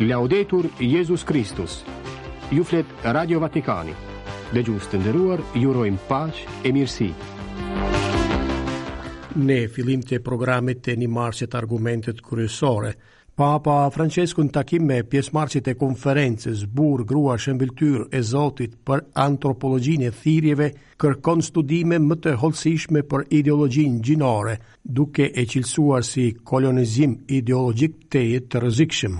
Laudetur Jezus Kristus Ju flet Radio Vatikani Dëgjues të nderuar, ju urojmë paqe e mirësi Në fillim të programit të një marsit argumentet kryesore Papa Francesku në takim me pjesëmarrësit e konferencës Burrë Grua Shëmbëlltyrë e Zotit për antropologjinë e thirrjeve kërkon studime më të hollësishme për ideologjinë gjinore, duke e cilësuar si kolonizim ideologjik tejet të rrezikshëm.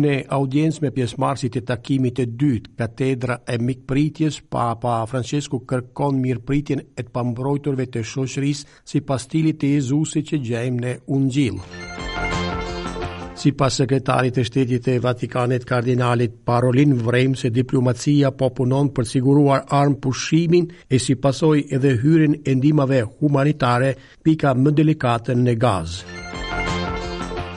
Në audiencë me pjesëmarrësit e takimit të dytë, Katedra e Mikpritjes, Papa Francesku kërkon mirëpritjen e të pambrojturve të shoqërisë sipas stilit të Jezusit që gjejmë në Ungjill. Sipas sekretarit të shtetit të Vatikanit kardinalit Parolin vrem se diplomacia po punon për siguruar armëpushimin e si pasojë edhe hyrjen e ndihmave humanitare pika më delikate në Gazë.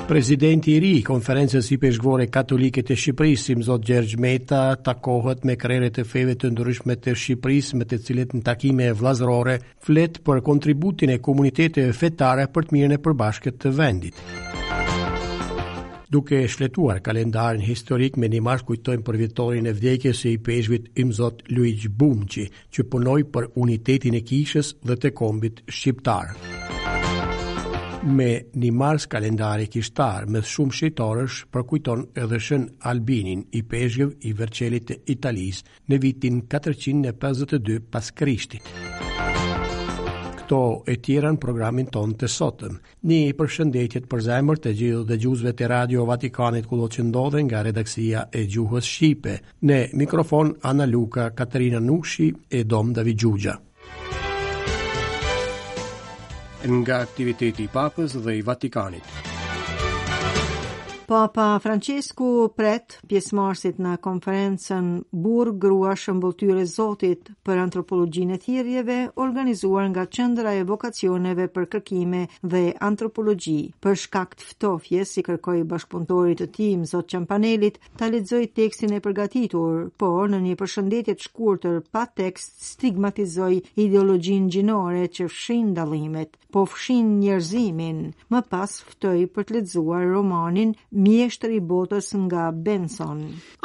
Presidenti i ri i Konferencës Ipeshkvore Katolike të Shqipërisë, imzot Gjergj Meta, takohet me krerë e feve të ndryshme të Shqipërisë, me të cilët në takime vllazërore flet për kontributin e komuniteteve fetare për të mirën e përbashkët të vendit. Duke shfletuar kalendarin historik me një mars kujtojmë përvjetorin e vdekjes së ipeshkvit imzot Luigj Bumçi, që punoi për unitetin e kishës dhe të kombit shqiptar. Me një mars kalendari kishtar mes shumë shenjtorësh përkujton edhe shën Albinin ipeshkëv i Verçelit të Italisë, në vitin 452 pas Krishtit. Këto e tjera në programin tonë të sotëm. Një përshëndetje të përzemërt të gjithë dëgjuesve të Radio Vatikanit kudo që ndodhen nga redaksia e gjuhës shqipe. Në mikrofon Ana Luka, Katerina Nushi e Dom David Xhuxha. Nga aktiviteti i Papës dhe i Vatikanit. Papa Francesku pret pjesëmarrësit në konferencën Burrë Grua Shëmbëlltyrë e Zotit për antropologjinë e thirrjeve, organizuar nga Qendra e Vokacioneve për Kërkime dhe Antropologji, për shkak të ftohjes i kërkoi bashkëpunëtorit të tij imzot Çampanelit ta lexojë tekstin e përgatitur, por në një përshëndetje të shkurtër pa tekst stigmatizoi ideologjinë gjinore që fshin dallimet, po fshin njerëzimin. Më pas ftoi për të lexuar romanin Mjeshtër i botës nga Benson.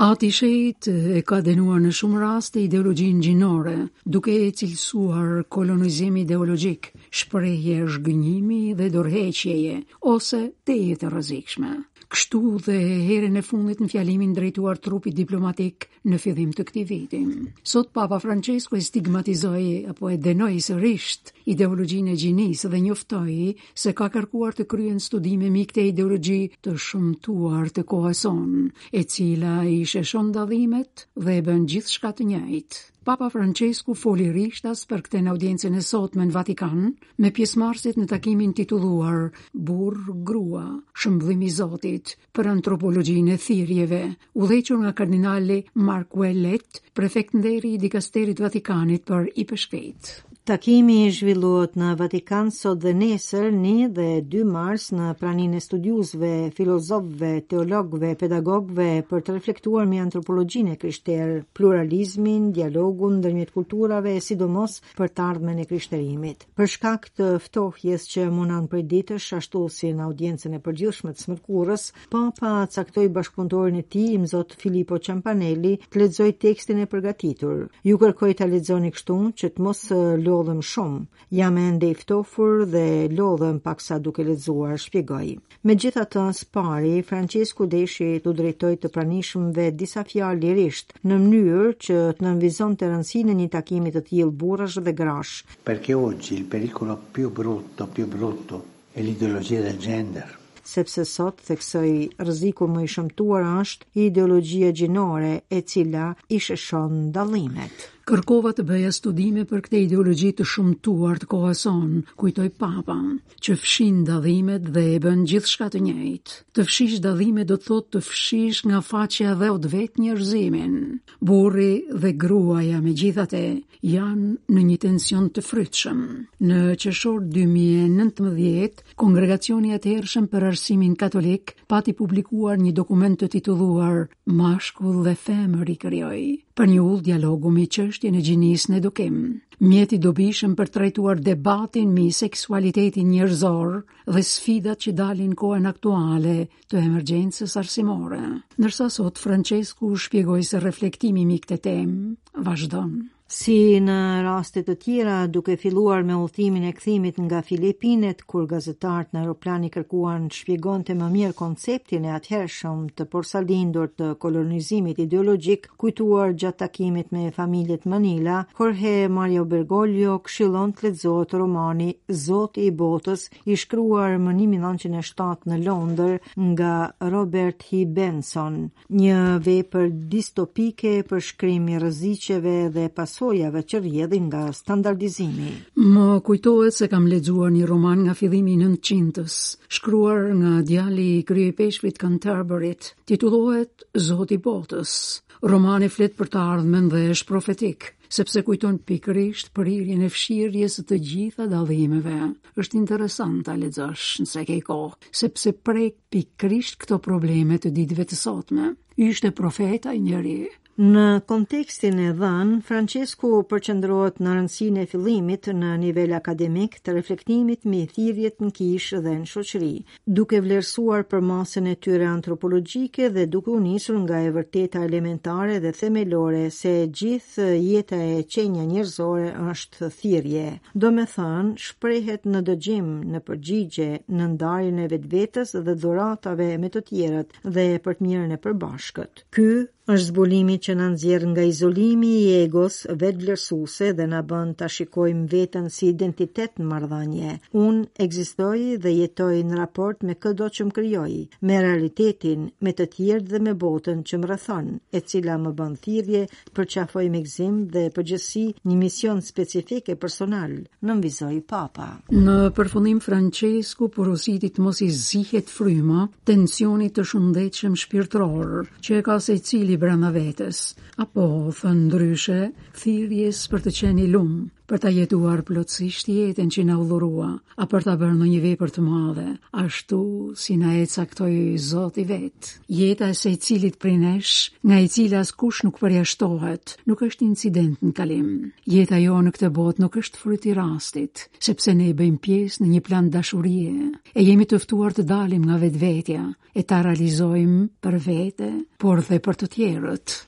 Ati i Shenjtë e ka dënuar në shumë raste ideologjinë gjinore, duke e cilësuar kolonizim ideologjik, shprehje zhgënjimi dhe dorëheqjeje ose tejet e rrezikshme. Kështu dhe herën e fundit në fjalimin drejtuar trupit diplomatik në fillim të këtij viti. Sot Papa Francesku e stigmatizoi apo e denoi sërisht ideologjinë e gjinisë dhe njoftoi se ka kërkuar të kryhen studime mbi këtë ideologji të shëmtuar të kohës sonë, e cila i sheshon dallimet dhe e bën gjithçka të njëjtë. Papa Francesku foli rishtas për këtë në audiencën e sotme në Vatikan, me pjesëmarrësit në takimin titulluar Burrë Grua, Shëmbëllim i Zotit për antropologjinë e thirrjeve, udhëhequr nga kardinali Marc Ouellet, prefekt nderi i dikasterit vatikanit për ipeshkvijtë. Takimi zhvillohet në Vatikan sot dhe nesër, 1 dhe 2 mars, në praninë e studiuesve, filozofëve, teologëve, pedagogëve, për të reflektuar mbi antropologjinë e krishterë, pluralizmin, dialogun ndërmjet kulturave, e sidomos për të ardhmen e krishterimit. Për shkak të ftohjes që e mundon prej ditësh, ashtu si në audiencën e përgjithshme të së mërkurës, Papa caktoi bashkëpunëtorin e tij, imzot Filippo Ciampanelli, të lexojë tekstin e përgatitur. Ju kërkoj ta lexoni kështu që të mos lodhem shumë. Jam ende i ftofur dhe lodhem paksa duke lexuar, shpjegoi. Megjithatë, së pari, Francesku deshi t'u drejtojë të pranishmëve disa fjalë lirisht, në mënyrë që të nënvizonte rëndësinë e një takimi të tillë burrash dhe grash. Perché oggi il pericolo più brutto, più brutto, è l'ideologia del gender. Sepse sot, theksoi, rreziku më i shëmtuar është ideologjia gjinore, e cila i sheshon dallimet. Kërkova të bëja studime për këtë ideologji të shëmtuar të kohës sonë, kujtoi Papa, që fshin dallimet dhe e bën gjithçka të njëjtë. Të fshish dallimet do të thotë të fshish nga faqja e dheut vetë njerëzimin. Burri dhe gruaja, megjithatë, janë në një tension të frytshëm. Në qershor 2019, kongregacioni i atëhershëm për arsimin katolik pati publikuar një dokument të titulluar Mashkull dhe femër i krijoi, për një udhë dialogu mbi çështjen e gjinisë në edukim. Mjet i dobishëm për trajtuar debatin mbi seksualitetin njerëzor dhe sfidat që dalin kohën aktuale të emergjencës arsimore. Ndërsa sot Francesku shpjegoi se reflektimi mbi këtë temë vazhdon. Si në raste të tjera, duke filluar me udhëtimin e kthimit nga Filipinet, kur gazetarët në aeroplan i kërkuan të shpjegonte më mirë konceptin e atëhershëm të porsalindur të kolonizimit ideologjik, kujtuar gjatë takimit me familjet Manila, Jorge Mario Bergoglio këshillon të lexohet romani Zoti i botës, i shkruar më 1907 në Londër nga Robert H. Benson, një vepër distopike përshkrim i rreziqeve dhe pasojave që rrjedhin nga standardizimi. Më kujtohet se kam lexuar një roman nga fillimi i 900-s, shkruar nga djali i kryeipeshkvit të Canterbury-t, titullohet Zoti i botës. Romani flet për të ardhmen dhe është profetik. sepse kujton pikërisht prirjen e fshirjes së të gjitha dallimeve. Është interesant ta lexosh nëse ke kohë, sepse prek pikërisht këto probleme të ditëve të sotme. Ishte profet ai njeri. Në kontekstin e dhënë, Francesku përqendrohet në rëndësinë e fillimit në nivel akademik të reflektimit mbi thirrjet në kishë dhe në shoqëri. duke vlerësuar përmasën e tyre antropologjike dhe duke u nisur nga e vërteta elementare dhe themelore se gjithë jeta e qenja njerëzore është thirrje. Domethënë, shprehet në dëgjim, në përgjigje, në ndarjen e vetvetes dhe dhuratave me të tjerët dhe për të mirën e përbashkët. Ky Është zbulimi që na nxjerr nga izolimi i egos vetëvlerësuese dhe na bën ta shikojmë veten si identitet në marrëdhënie. Unë ekzistoj dhe jetoj në raport me këdo që më krijoi, me realitetin, me të tjerët dhe me botën që më rrethon, e cila më bën thirrje të përqafoj me gëzim dhe përgjegjësi një mision specifik e personal, nënvizoi Papa. Në përfundim Francesku porositi të mos i zihet fryma tensionit të shëndetshëm shpirtëror që e ka secili brenda vetes, apo thënë ndryshe, thirrjes për të qenë i lum, për ta jetuar plotësisht jetën që na u dhurua, a për ta bërë ndonjë vepër të madhe, ashtu si na e caktoi Zoti vetë. Jeta e secilit prej nesh, nga e cila askush nuk përjashtohet, nuk është incident në kalim. Jeta jonë në këtë botë nuk është fryt i rastit, sepse ne bëjmë pjesë në një plan dashurie, e jemi të ftuar të dalim nga vetvetja e ta realizojmë për vete, por dhe për të tjerët.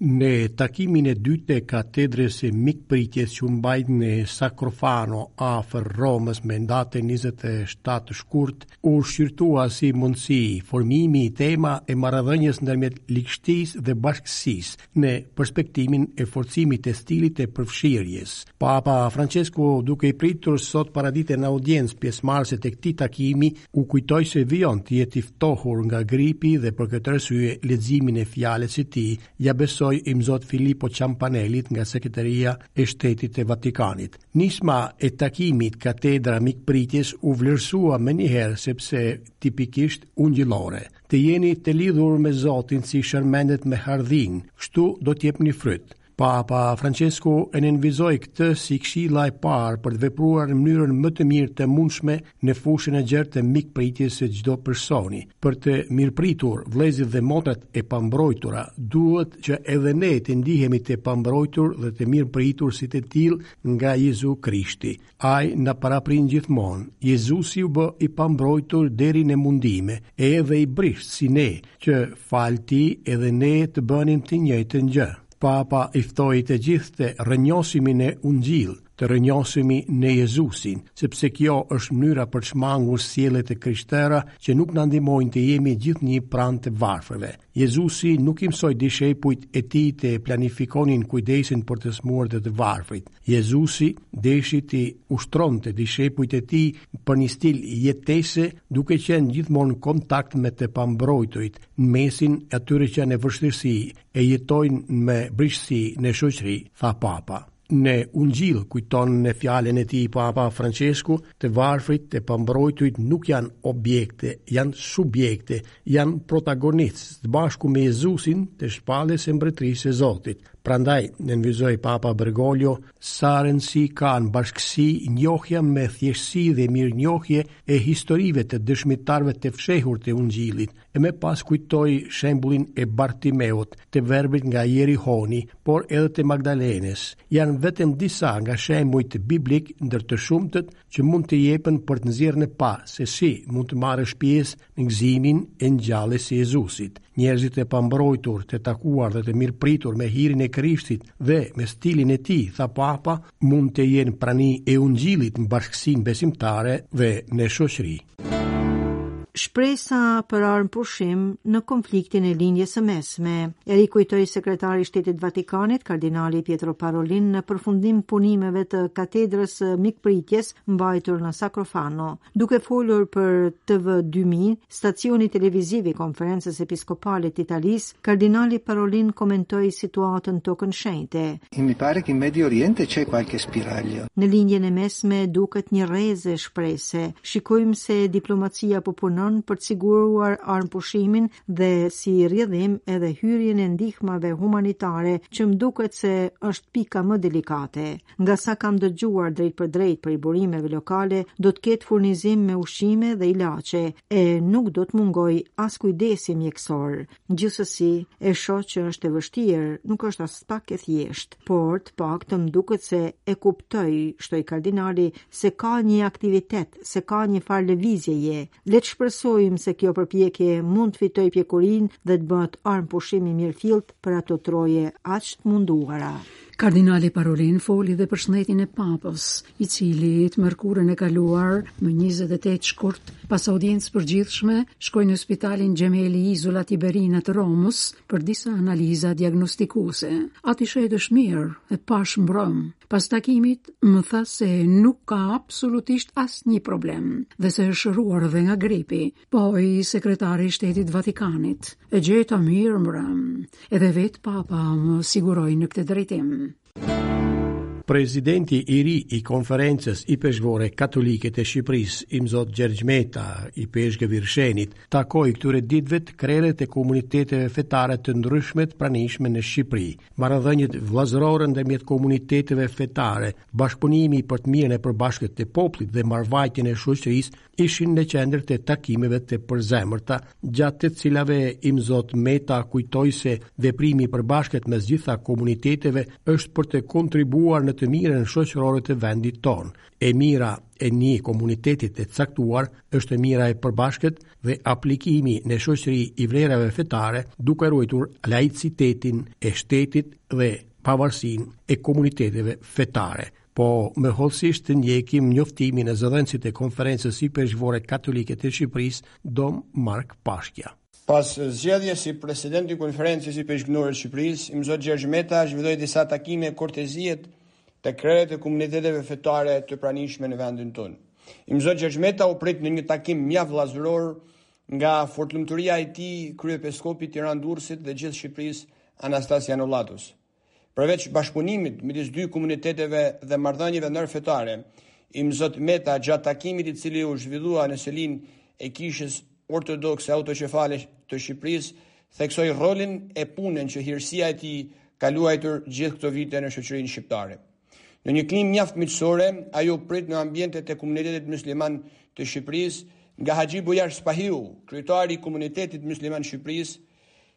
Në takimin e dytë të katedrës së mikpritjes që u mbajt në Sakrofano afër Romës me datën 27 shkurt, u shqyrtua si mundësi formimi tema e marrëdhënies ndërmjet ligështisë dhe bashkësisë, në perspektivën e forcimit të stilit të përfshirjes. Papa Francesku, duke i pritur sot paradite në audiencë pjesëmarrësit e këtij takimi, u kujtoi se vijon të jetë i ftohur nga gripi dhe për këtë arsye leximin e fjalës së tij ia besoi imzot Filippo Ciampanellit nga Sekretaria e Shtetit të Vatikanit. Nisma e takimit Katedra e Mikpritjes u vlerësua menjëherë sepse tipikisht ungjillore. Të jeni të lidhur me Zotin si shërmendet me hardhinë, kështu do të jepni fryt. Papa Françesku e nënvizoi këtë si këshilla e parë për të vepruar në mënyrën më të mirë të mundshme në fushën e gjerë të mikpritjes së çdo personi. Për të mirëpritur vëllezërit dhe motrat e pambrojtura, duhet që edhe ne të ndihemi të pambrojtur dhe të mirëpritur si të tillë nga Jezu Krishti. Ai na paraprin gjithmonë. Jezusi u bë i pambrojtur deri në mundime, edhe i brishtë si ne, që falë tij edhe ne të bënim të njëjtën gjë. Papa i ftoi të gjithë të rrënjosemi në Ungjill, të rrënjosemi në Jezusin, sepse kjo është mënyra për shmangur sjelljet e krishtera që nuk na ndihmojnë të jemi gjithnjë pranë të varfërve. Jezusi nuk i mësoi dishepujt e tij të planifikonin kujdesin për të sëmurët dhe të varfrit. Jezusi deshi t'i ushtronte dishepujt e tij për një stil jetese duke qenë gjithmonë kontakt me të pambrojturit në mesin e atyre që janë në vështirësi e jetojnë me brishtësi në shoqëri, tha Papa. Në Ungjill kujton në fjalën e tij Papa Françesku, të varfrit, të pambrojturit nuk janë objekte, janë subjekte, janë protagonistë së bashku me Jezusin të shpalljes së mbretërisë së Zotit. Prandaj, nënvizoi Papa Bergoglio, sa rëndësi ka në bashkësi njohja me thjeshtësi dhe mirënjohje e historive të dëshmitarëve të fshehur të Ungjillit, E më pas kujtoi shembullin e Bartimeut, të verbrit nga Jerihoni, por edhe të Magdalenës. Janë vetëm disa nga shembujt biblikë ndër të shumtët që mund të jepen për të nxjerrë në pah se si mund të marrësh pjesë në gëzimin e ngjalljes së Jezusit. Njerëzit e pambrojtur, të takuar dhe të mirëpritur me hirin e Krishtit dhe me stilin e tij, tha Papa, mund të jenë prani e ungjillit në bashkësinë besimtare dhe në shoqëri. Shpresa për armëpushim në konfliktin e Lindjes së Mesme, e rikujtoi sekretari i Shtetit të Vatikanit, kardinali Pietro Parolin në përfundim punimeve të Katedrës së Mikpritjes mbajtur në Sacrofano. Duke folur për TV 2000, stacioni televiziv i Konferencës Episkopale të Italisë, Kardinali Parolin komentoi situatën në Tokën e Shenjtë. E mi pare che in Medio Oriente c'è qualche spiraglio. Në Lindjen e Mesme duket një rreze shprese. Shikojmë se diplomacia po punon për të siguruar armëpushimin dhe si rrjedhim edhe hyrjen e ndihmave humanitare që më duket se është pika më delikate. Nga sa kam dëgjuar drejtpërdrejt prej burimeve lokale, do të ketë furnizim me ushqime dhe ilaçe, e nuk do të mungojë as kujdesi mjekësor. Gjithsesi, e shoh që është e vështirë, nuk është aspak e thjeshtë, por të paktën më duket se e kuptoj, shtoi kardinali, se ka një aktivitet, se ka një farë lëvizjeje. Le të shpresojmë se kjo përpjekje mund të fitojë pjekurinë dhe të bëhet armëpushim i mirëfilltë për ato troje aq të munduara. Kardinali Parolin foli dhe për shëndetin e Papës, i cili të mërkurën e kaluar më 28 shkurt, pas audiencës së përgjithshme, shkoi në spitalin Xhemeli Izola Tiberina të Romës për disa analiza diagnostikuese. Ati i Shenjtë është mirë, e pashë mbrëm. Pas takimit, më tha se nuk ka absolutisht asnjë problem dhe se është shëruar dhe nga gripi, Pohoi sekretari i shtetit të Vatikanit, e gjeta mirë mbrëm, edhe vetë papa më siguroi në këtë drejtim. Presidenti i ri i konferencës ipeshkvore katolike të Shqipërisë, imzot Gjergj Meta, ipeshkëv i Rrëshenit, takoi këtyre ditëve krerët e komuniteteve fetare të ndryshme të pranishme në Shqipëri. Marrëdhëniet vëllazërore ndërmjet komuniteteve fetare, bashkëpunimi për të mirën e përbashkët të popullit dhe mbarëvajtjen e shoqërisë ishin në qendër të takimeve të përzemërta, gjatë të cilave Imzot Meta kujtoi se veprimi i përbashkët mes gjitha komuniteteve është për të kontribuar në të mirën shoqërore të vendit tonë. E mira e një komuniteti të caktuar është e mira e përbashkët dhe aplikimi në shoqëri i vlerave fetare duke ruajtur laicitetin e shtetit dhe pavarësinë e komuniteteve fetare, Po, më hollësisht të ndjekim njoftimin e zëdhënësit të konferencës ipeshkvore katolike të Shqipërisë, Dom Mark Pashkja. Pas zgjedhjes si president i konferencës ipeshkvore të Shqipërisë, imzot Gjergj Meta zhvilloi disa takime kortezie te krerët e komuniteteve fetare të pranishme në vendin tonë. Imzot Gjergj Meta u prit në një takim mjaft vllazëror nga fortlumturia e tij kryepeshkopi i Tiranë-Durrësit dhe gjithë Shqipërisë Anastas Janullatos. Përveç bashkëpunimit midis dy komuniteteve dhe marrëdhënieve ndërfetare, Imzot Meta gjatë takimit i cili u zhvillua në selinë e Kishës Ortodokse Autoqefale të Shqipërisë, theksoi rolin e punën që hirësia e tij ka luajtur gjithë këto vite në shoqërinë shqiptare. Në një klimë mjaft miqësore, ai u prit në ambientet e komunitetit mysliman të Shqipërisë nga Haxhi Bujar Spahiu, kryetari i Komunitetit Mysliman të Shqipërisë,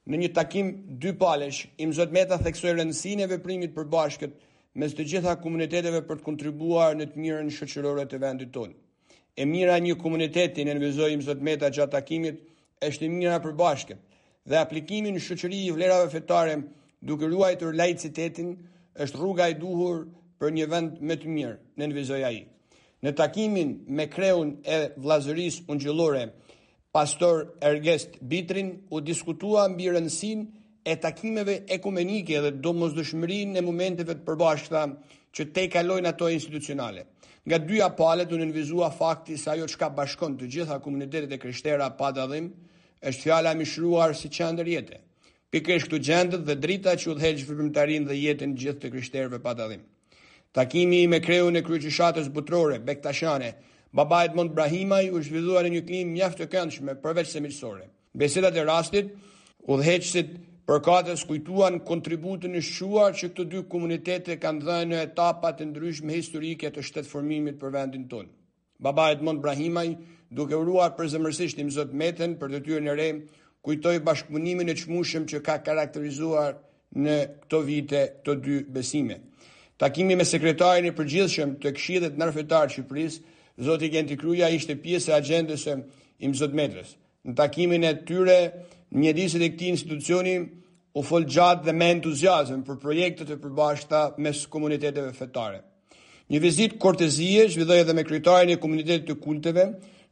Në një takim dypalësh, Imzot Meta theksoi rëndësinë e veprimit përbashkët mes të gjitha komuniteteve për të kontribuar në të mirën shoqërore të vendit tonë. E mira e një komuniteti, nënvizoi Imzot Meta gjatë takimit, është e mira e përbashkët, dhe aplikimi në shoqëri i vlerave fetare duke ruajtur laicitetin është rruga e duhur për një vend më të mirë, nënvizoi ai. Në takimin me kreun e Vllazërisë Ungjillore, Pastor Ergest Bitrin u diskutua mbi rëndësinë e takimeve ekumenike dhe domosdoshmërinë e momenteve të përbashkëta që tejkalojnë ato institucionale. Nga dyja palët u nënvizua fakti se ajo çka bashkon të gjitha komunitetet e krishtera pa dallim është fjala e mishëruar si qendër jete. Pikërisht këtu gjendet dhe drita që udhëheq veprimtarinë dhe jetën e gjithë të krishterëve pa dallim. Takimi me kreun e Kryegjyshatës Botërore Bektashiane, Baba Edmond Brahimaj u zhvillua në një klimë mjaft të këndshme, përveçse miqësore. Bisedat e rastit, udhëheqësit përkatës kujtuan kontributin e shquar që këto dy komunitete kanë dhënë në etapat e ndryshme historike të shtetformimit për vendin tonë. Baba Edmond Brahimaj, duke uruar përzemërsisht Imzot Metën për detyrën e re, kujtoi bashkëpunimin e çmueshëm që ka karakterizuar në këto vite këto dy besime. Takimi me Sekretarin e Përgjithshëm të Këshillit Ndërfetar të Shqipërisë, zoti Genti Kruja ishte pjesë e agjendës së Imzot Metës. Në takimin e tyre në mjediset e këtij institucioni u fol gjatë dhe me entuziazëm për projekte të përbashkëta mes komuniteteve fetare. Një vizitë kortezie zhvilloi edhe me kryetarin e Komunitetit të Kulteve,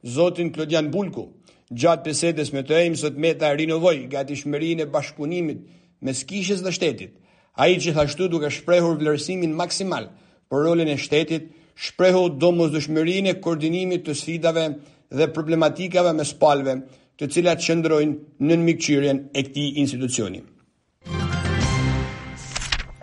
zotin Klodian Bulku. Gjatë bisedës me të, Imzot Meta rinovoi gatishmërinë e bashkëpunimit mes Kishës dhe shtetit. Ai gjithashtu duke shprehur vlerësimin maksimal për rolin e shtetit, shprehu domosdoshmërinë e koordinimit të sfidave dhe problematikave mes palëve, të cilat qëndrojnë nën mikqyrjen e këtij institucioni.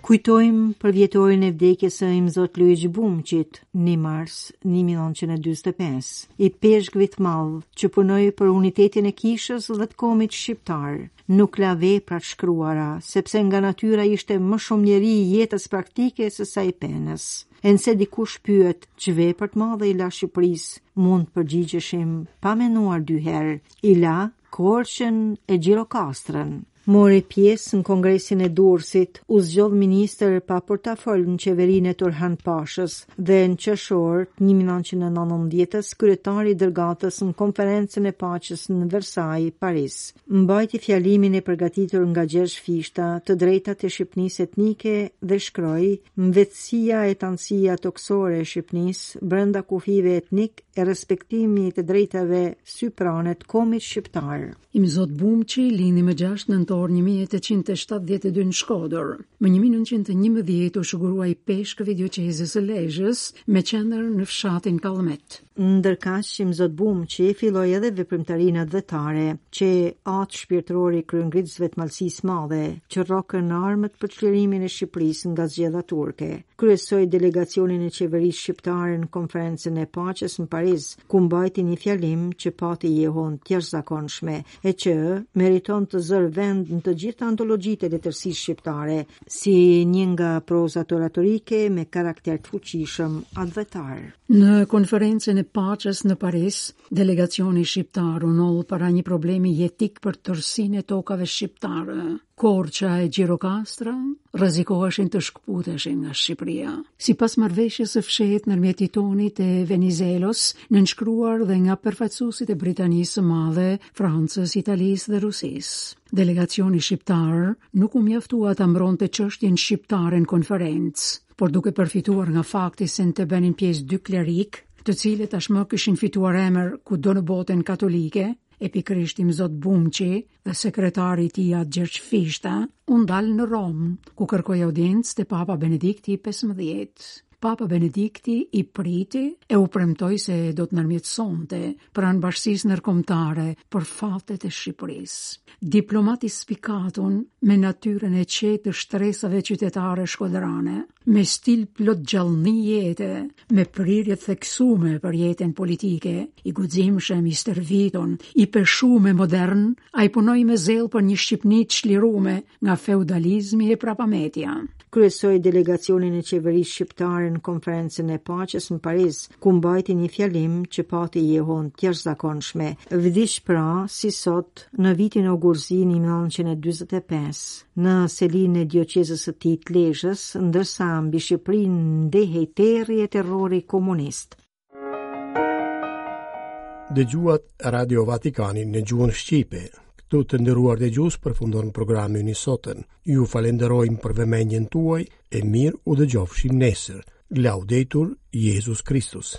Kujtojmë përvjetorin e vdekjes së Imzot Luigj Bumçit, 1 mars 1945, ipeshkvit të madh që punoi për unitetin e kishës dhe të komit shqiptar. Nuk la vepra të shkruara, sepse nga natyra ishte më shumë njeri i jetës praktike se sa i penës. E nëse dikush pyet ç'vepër të madhe i la Shqipërisë, mund të përgjigjeshim pa menuar dy herë, i la Korçën e Gjirokastrën. Mori pjesë në Kongresin e Durrësit, u zgjodh ministër pa portafol në qeverinë e Turhan Pashës dhe në qershor të një mijë e nëntëqind e nëntëmbëdhjetës kryetar i dërgatës në Konferencën e Paqes në Versaj, Paris. Mbajti fjalimin e përgatitur nga Gjergj Fishta, Të drejtat e Shqipnisë etnike dhe shkroi, Mvetësia e tanësia tokësore e Shqipnisë brenda kufijve etnik e respektimi i të drejtave syprane të komit shqiptar. Imzot Bumçi lindi më gjashtë nëntor një mijë e tetëqind e shtatëdhjetë e dy në Shkodër. Më një mijë nëntëqind e njëmbëdhjetë u shugurua ipeshkëv i dioqezës së Lezhës, me qendër në fshatin Kallmet. Ndërkaq, imzot Bumçi filloi edhe veprimtarinë atdhetare, qe atë shpirtëror i kryengritësve të Malësisë Madhe, që rrokën armët për çlirimin e Shqipërisë nga zgjedha turke. kryesoi delegacionin e qeverisë shqiptare në konferencën e paqes në Paris, ku mbajti një fjalim që pati jehonë të jashtëzakonshme e që meriton të zërë vend në të gjitha antologjitë e letërsisë shqiptare, si një nga prozat oratorike me karakter të fuqishëm atdhetar. Në konferencën e paqes në Paris, delegacioni shqiptar u ndodh para një problemi jetik për tërësinë e tokave shqiptare. Korça e Gjirokastra rrezikoheshin të shkëputeshin nga Shqipëria. Sipas marrëveshjes së fshehtë ndërmjet Titonit e Venizelos, nënshkruar dhe nga përfaqësuesit e Britanisë së Madhe, Francës, Italisë dhe Rusisë. Delegacioni shqiptar nuk u mjaftua ta mbronte çështjen shqiptare në konferencë, por duke përfituar nga fakti se në të bënin pjesë dy klerikë, të cilët tashmë kishin fituar emër kudo në botën katolike, e pikërisht imzot Bumçi, dhe sekretari i tij At Gjergj Fishta u ndal në Romë, ku kërkoi audiencë te Papa Benedikti i 15. Papa Benedikti i priti e u premtoi se do të ndërmjetësonte pranë bashkësisë ndërkombëtare për fatet e Shqipërisë. Diplomat i spikatun me natyrën e qetë të shtresave qytetare shkodrane, me stil plot gjallni jete, me prirje të theksume për jetën politike, i guximshëm i stërvitun, i peshum e modern, ai punoi me zell për një Shqipni të çlirume nga feudalizmi e prapambetja. Kryesoi delegacionin e qeverisë shqiptare në konferencën e paqes në Paris, ku mbajti një fjalim që pati jehonë të jashtëzakonshme. Vdiq pra, si sot, në vitin ogurzi 1945, në selinë e dioqezës së tij të Lezhës, ndërsa mbi Shqipërinë ndehej terri e terrori komunist. Dëgjuat Radio Vatikanin në gjuhën shqipe. Këtu të nderuar dëgjues përfundon programi i sotëm. Ju falenderojmë për vëmendjen tuaj e mirë u dëgjofshim nesër. Laudetur Jezus Kristus.